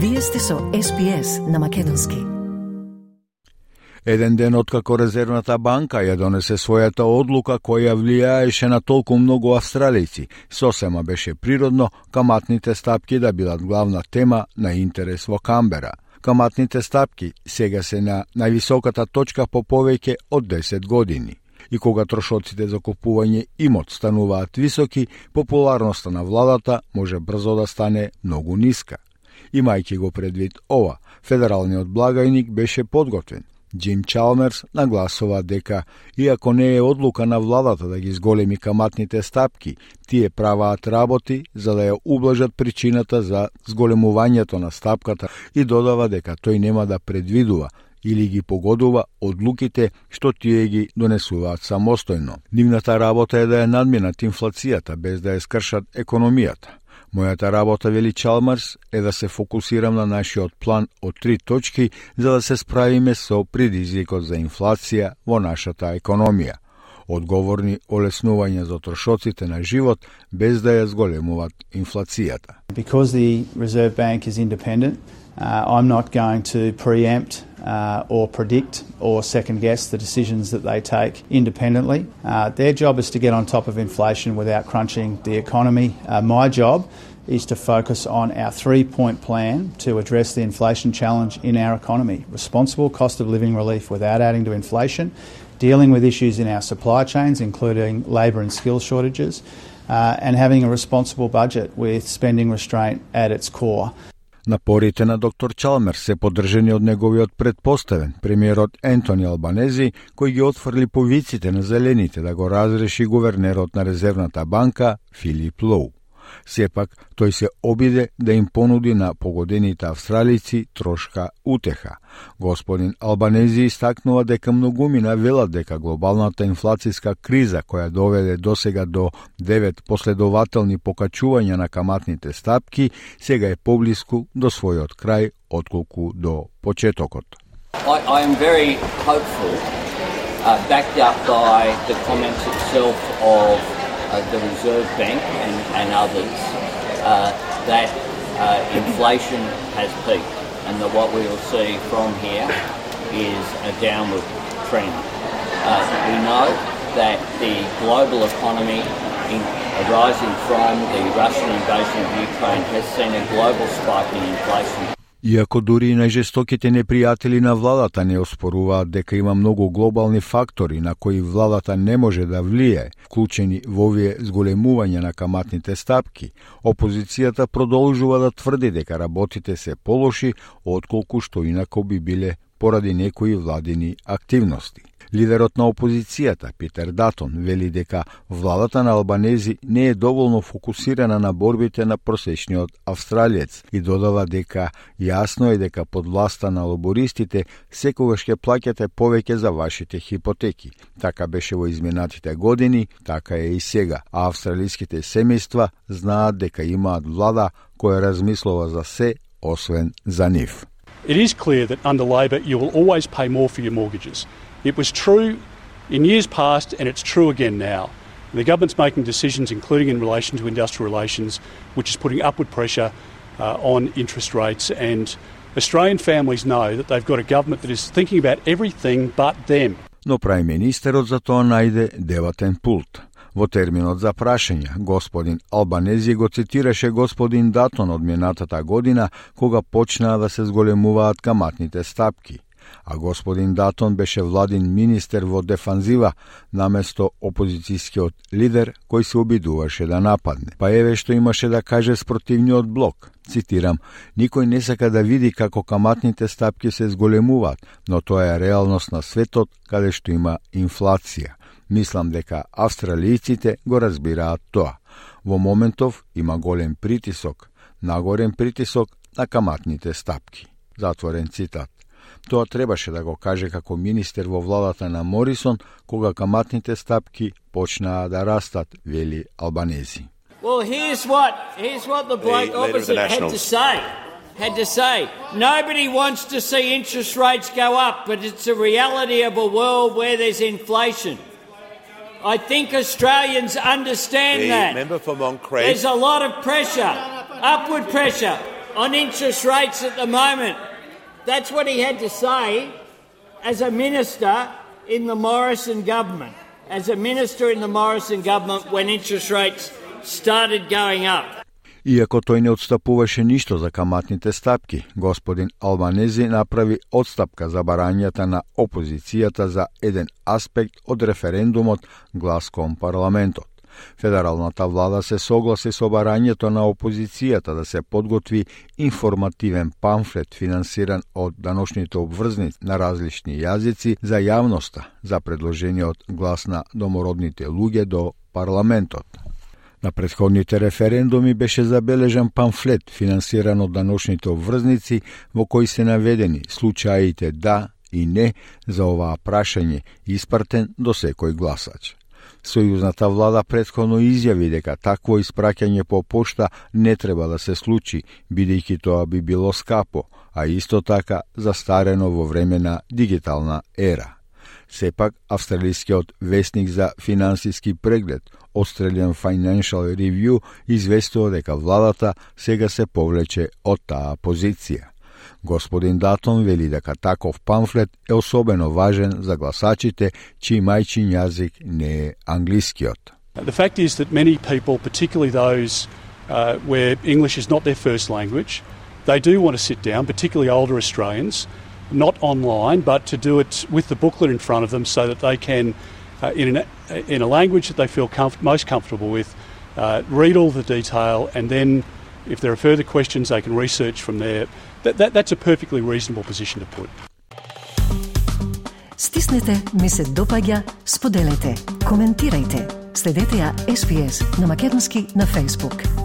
Вие сте со СПС на Македонски. Еден ден откако Резервната банка ја донесе својата одлука која влијаеше на толку многу австралици, сосема беше природно каматните стапки да бидат главна тема на интерес во Камбера. Каматните стапки сега се на највисоката точка по повеќе од 10 години и кога трошоците за купување имот стануваат високи, популарноста на владата може брзо да стане многу ниска. Имајќи го предвид ова, федералниот благајник беше подготвен. Джим Чалмерс нагласува дека, иако не е одлука на владата да ги зголеми каматните стапки, тие праваат работи за да ја ублажат причината за зголемувањето на стапката и додава дека тој нема да предвидува или ги погодува одлуките што тие ги донесуваат самостојно. Нивната работа е да ја надминат инфлацијата без да ја скршат економијата. Мојата работа, вели Чалмарс, е да се фокусирам на нашиот план од три точки за да се справиме со предизвикот за инфлација во нашата економија. Одговорни олеснување за трошоците на живот без да ја зголемуваат инфлацијата. Because the Reserve Bank is independent, uh, I'm not going to preempt uh, or predict or second guess the decisions that they take independently. Uh, their job is to get on top of inflation without crunching the economy. Uh, my job is to focus on our three point plan to address the inflation challenge in our economy responsible cost of living relief without adding to inflation, dealing with issues in our supply chains, including labour and skill shortages. Uh, and having a responsible budget with spending restraint at its core. Напорите на доктор Чалмер се поддржани од неговиот предпоставен, премиерот Ентони Албанези, кој ги отфрли повиците на зелените да го разреши гувернерот на Резервната банка Филип Лоу. Сепак, тој се обиде да им понуди на погодените австралици трошка утеха. Господин Албанези истакнува дека многумина велат дека глобалната инфлацијска криза која доведе досега до 9 последователни покачувања на каматните стапки, сега е поблиску до својот крај отколку до почетокот. I, I am very hopeful, uh, backed up by the comments itself of uh, the Reserve Bank and, and others uh, that uh, inflation has peaked and that what we will see from here is a downward trend. Uh, we know that the global economy in, arising from the Russian invasion of Ukraine has seen a global spike in inflation. Иако дури и најжестоките непријатели на владата не оспоруваат дека има многу глобални фактори на кои владата не може да влие, вклучени во овие зголемување на каматните стапки, опозицијата продолжува да тврди дека работите се полоши отколку што инако би биле поради некои владини активности. Лидерот на опозицијата, Питер Датон, вели дека владата на Албанези не е доволно фокусирана на борбите на просечниот австралиец и додава дека јасно е дека под власта на лобористите секогаш ќе плаќате повеќе за вашите хипотеки. Така беше во изминатите години, така е и сега. А австралиските семејства знаат дека имаат влада која размислува за се, освен за нив. It is clear that under Labor you will always pay more for your mortgages. It was true in years past, and it's true again now. The government's making decisions, including in relation to industrial relations, which is putting upward pressure uh, on interest rates. And Australian families know that they've got a government that is thinking about everything but them. Но прај за тоа најде деватен пулт. Во терминот за прашања, господин Албанези го цитираше господин Датон од минатата година, кога почнаа да се зголемуваат каматните стапки – а господин Датон беше владин министер во дефанзива наместо опозицијскиот лидер кој се обидуваше да нападне. Па еве што имаше да каже спротивниот блок. Цитирам, никој не сака да види како каматните стапки се зголемуваат, но тоа е реалност на светот каде што има инфлација. Мислам дека австралијците го разбираат тоа. Во моментов има голем притисок, нагорен притисок на каматните стапки. Затворен цитат. Тоа требаше да го каже како министер во владата на Морисон, кога каматните стапки почнаа да растат, вели Албанези. Well, here's what, here's what the bloke the opposite had to say. Had to say, nobody wants to see interest rates go up, but it's a reality of a world where there's inflation. I think Australians understand the that. Member for Montclair. There's a lot of pressure, upward pressure on interest rates at the moment. That's what he had to say as a minister in the Morrison government. As a minister in the Morrison government when interest rates started going up. Иако тој не отстапуваше ништо за каматните стапки, господин Албанези направи отстапка за барањата на опозицијата за еден аспект од референдумот глас кон парламентот. Федералната влада се согласи со барањето на опозицијата да се подготви информативен памфлет финансиран од даношните обврзници на различни јазици за јавноста за предложениот глас на домородните луѓе до парламентот. На предходните референдуми беше забележан памфлет финансиран од даношните обврзници во кој се наведени случаите да и не за оваа прашање испратен до секој гласач. Сојузната влада предходно изјави дека такво испраќање по пошта не треба да се случи, бидејќи тоа би било скапо, а исто така застарено во време на дигитална ера. Сепак, австралискиот вестник за финансиски преглед Australian Financial Review известува дека владата сега се повлече од таа позиција. Господин Датон вели дека таков памфлет е особено важен за гласачите чиј мајчин јазик не е англискиот. The fact is that many people, particularly those uh, where English is not their first language, they do want to sit down, particularly older Australians, not online, but to do it with the booklet in front of them so that they can uh, in, an, in a language that they feel comf- most comfortable with, uh, read all the detail, and then if there are further questions, they can research from there. That, that, that's a perfectly reasonable position to put. Стиснете, ми се допаѓа, споделете, коментирајте. Следете ја SPS на Македонски на Facebook.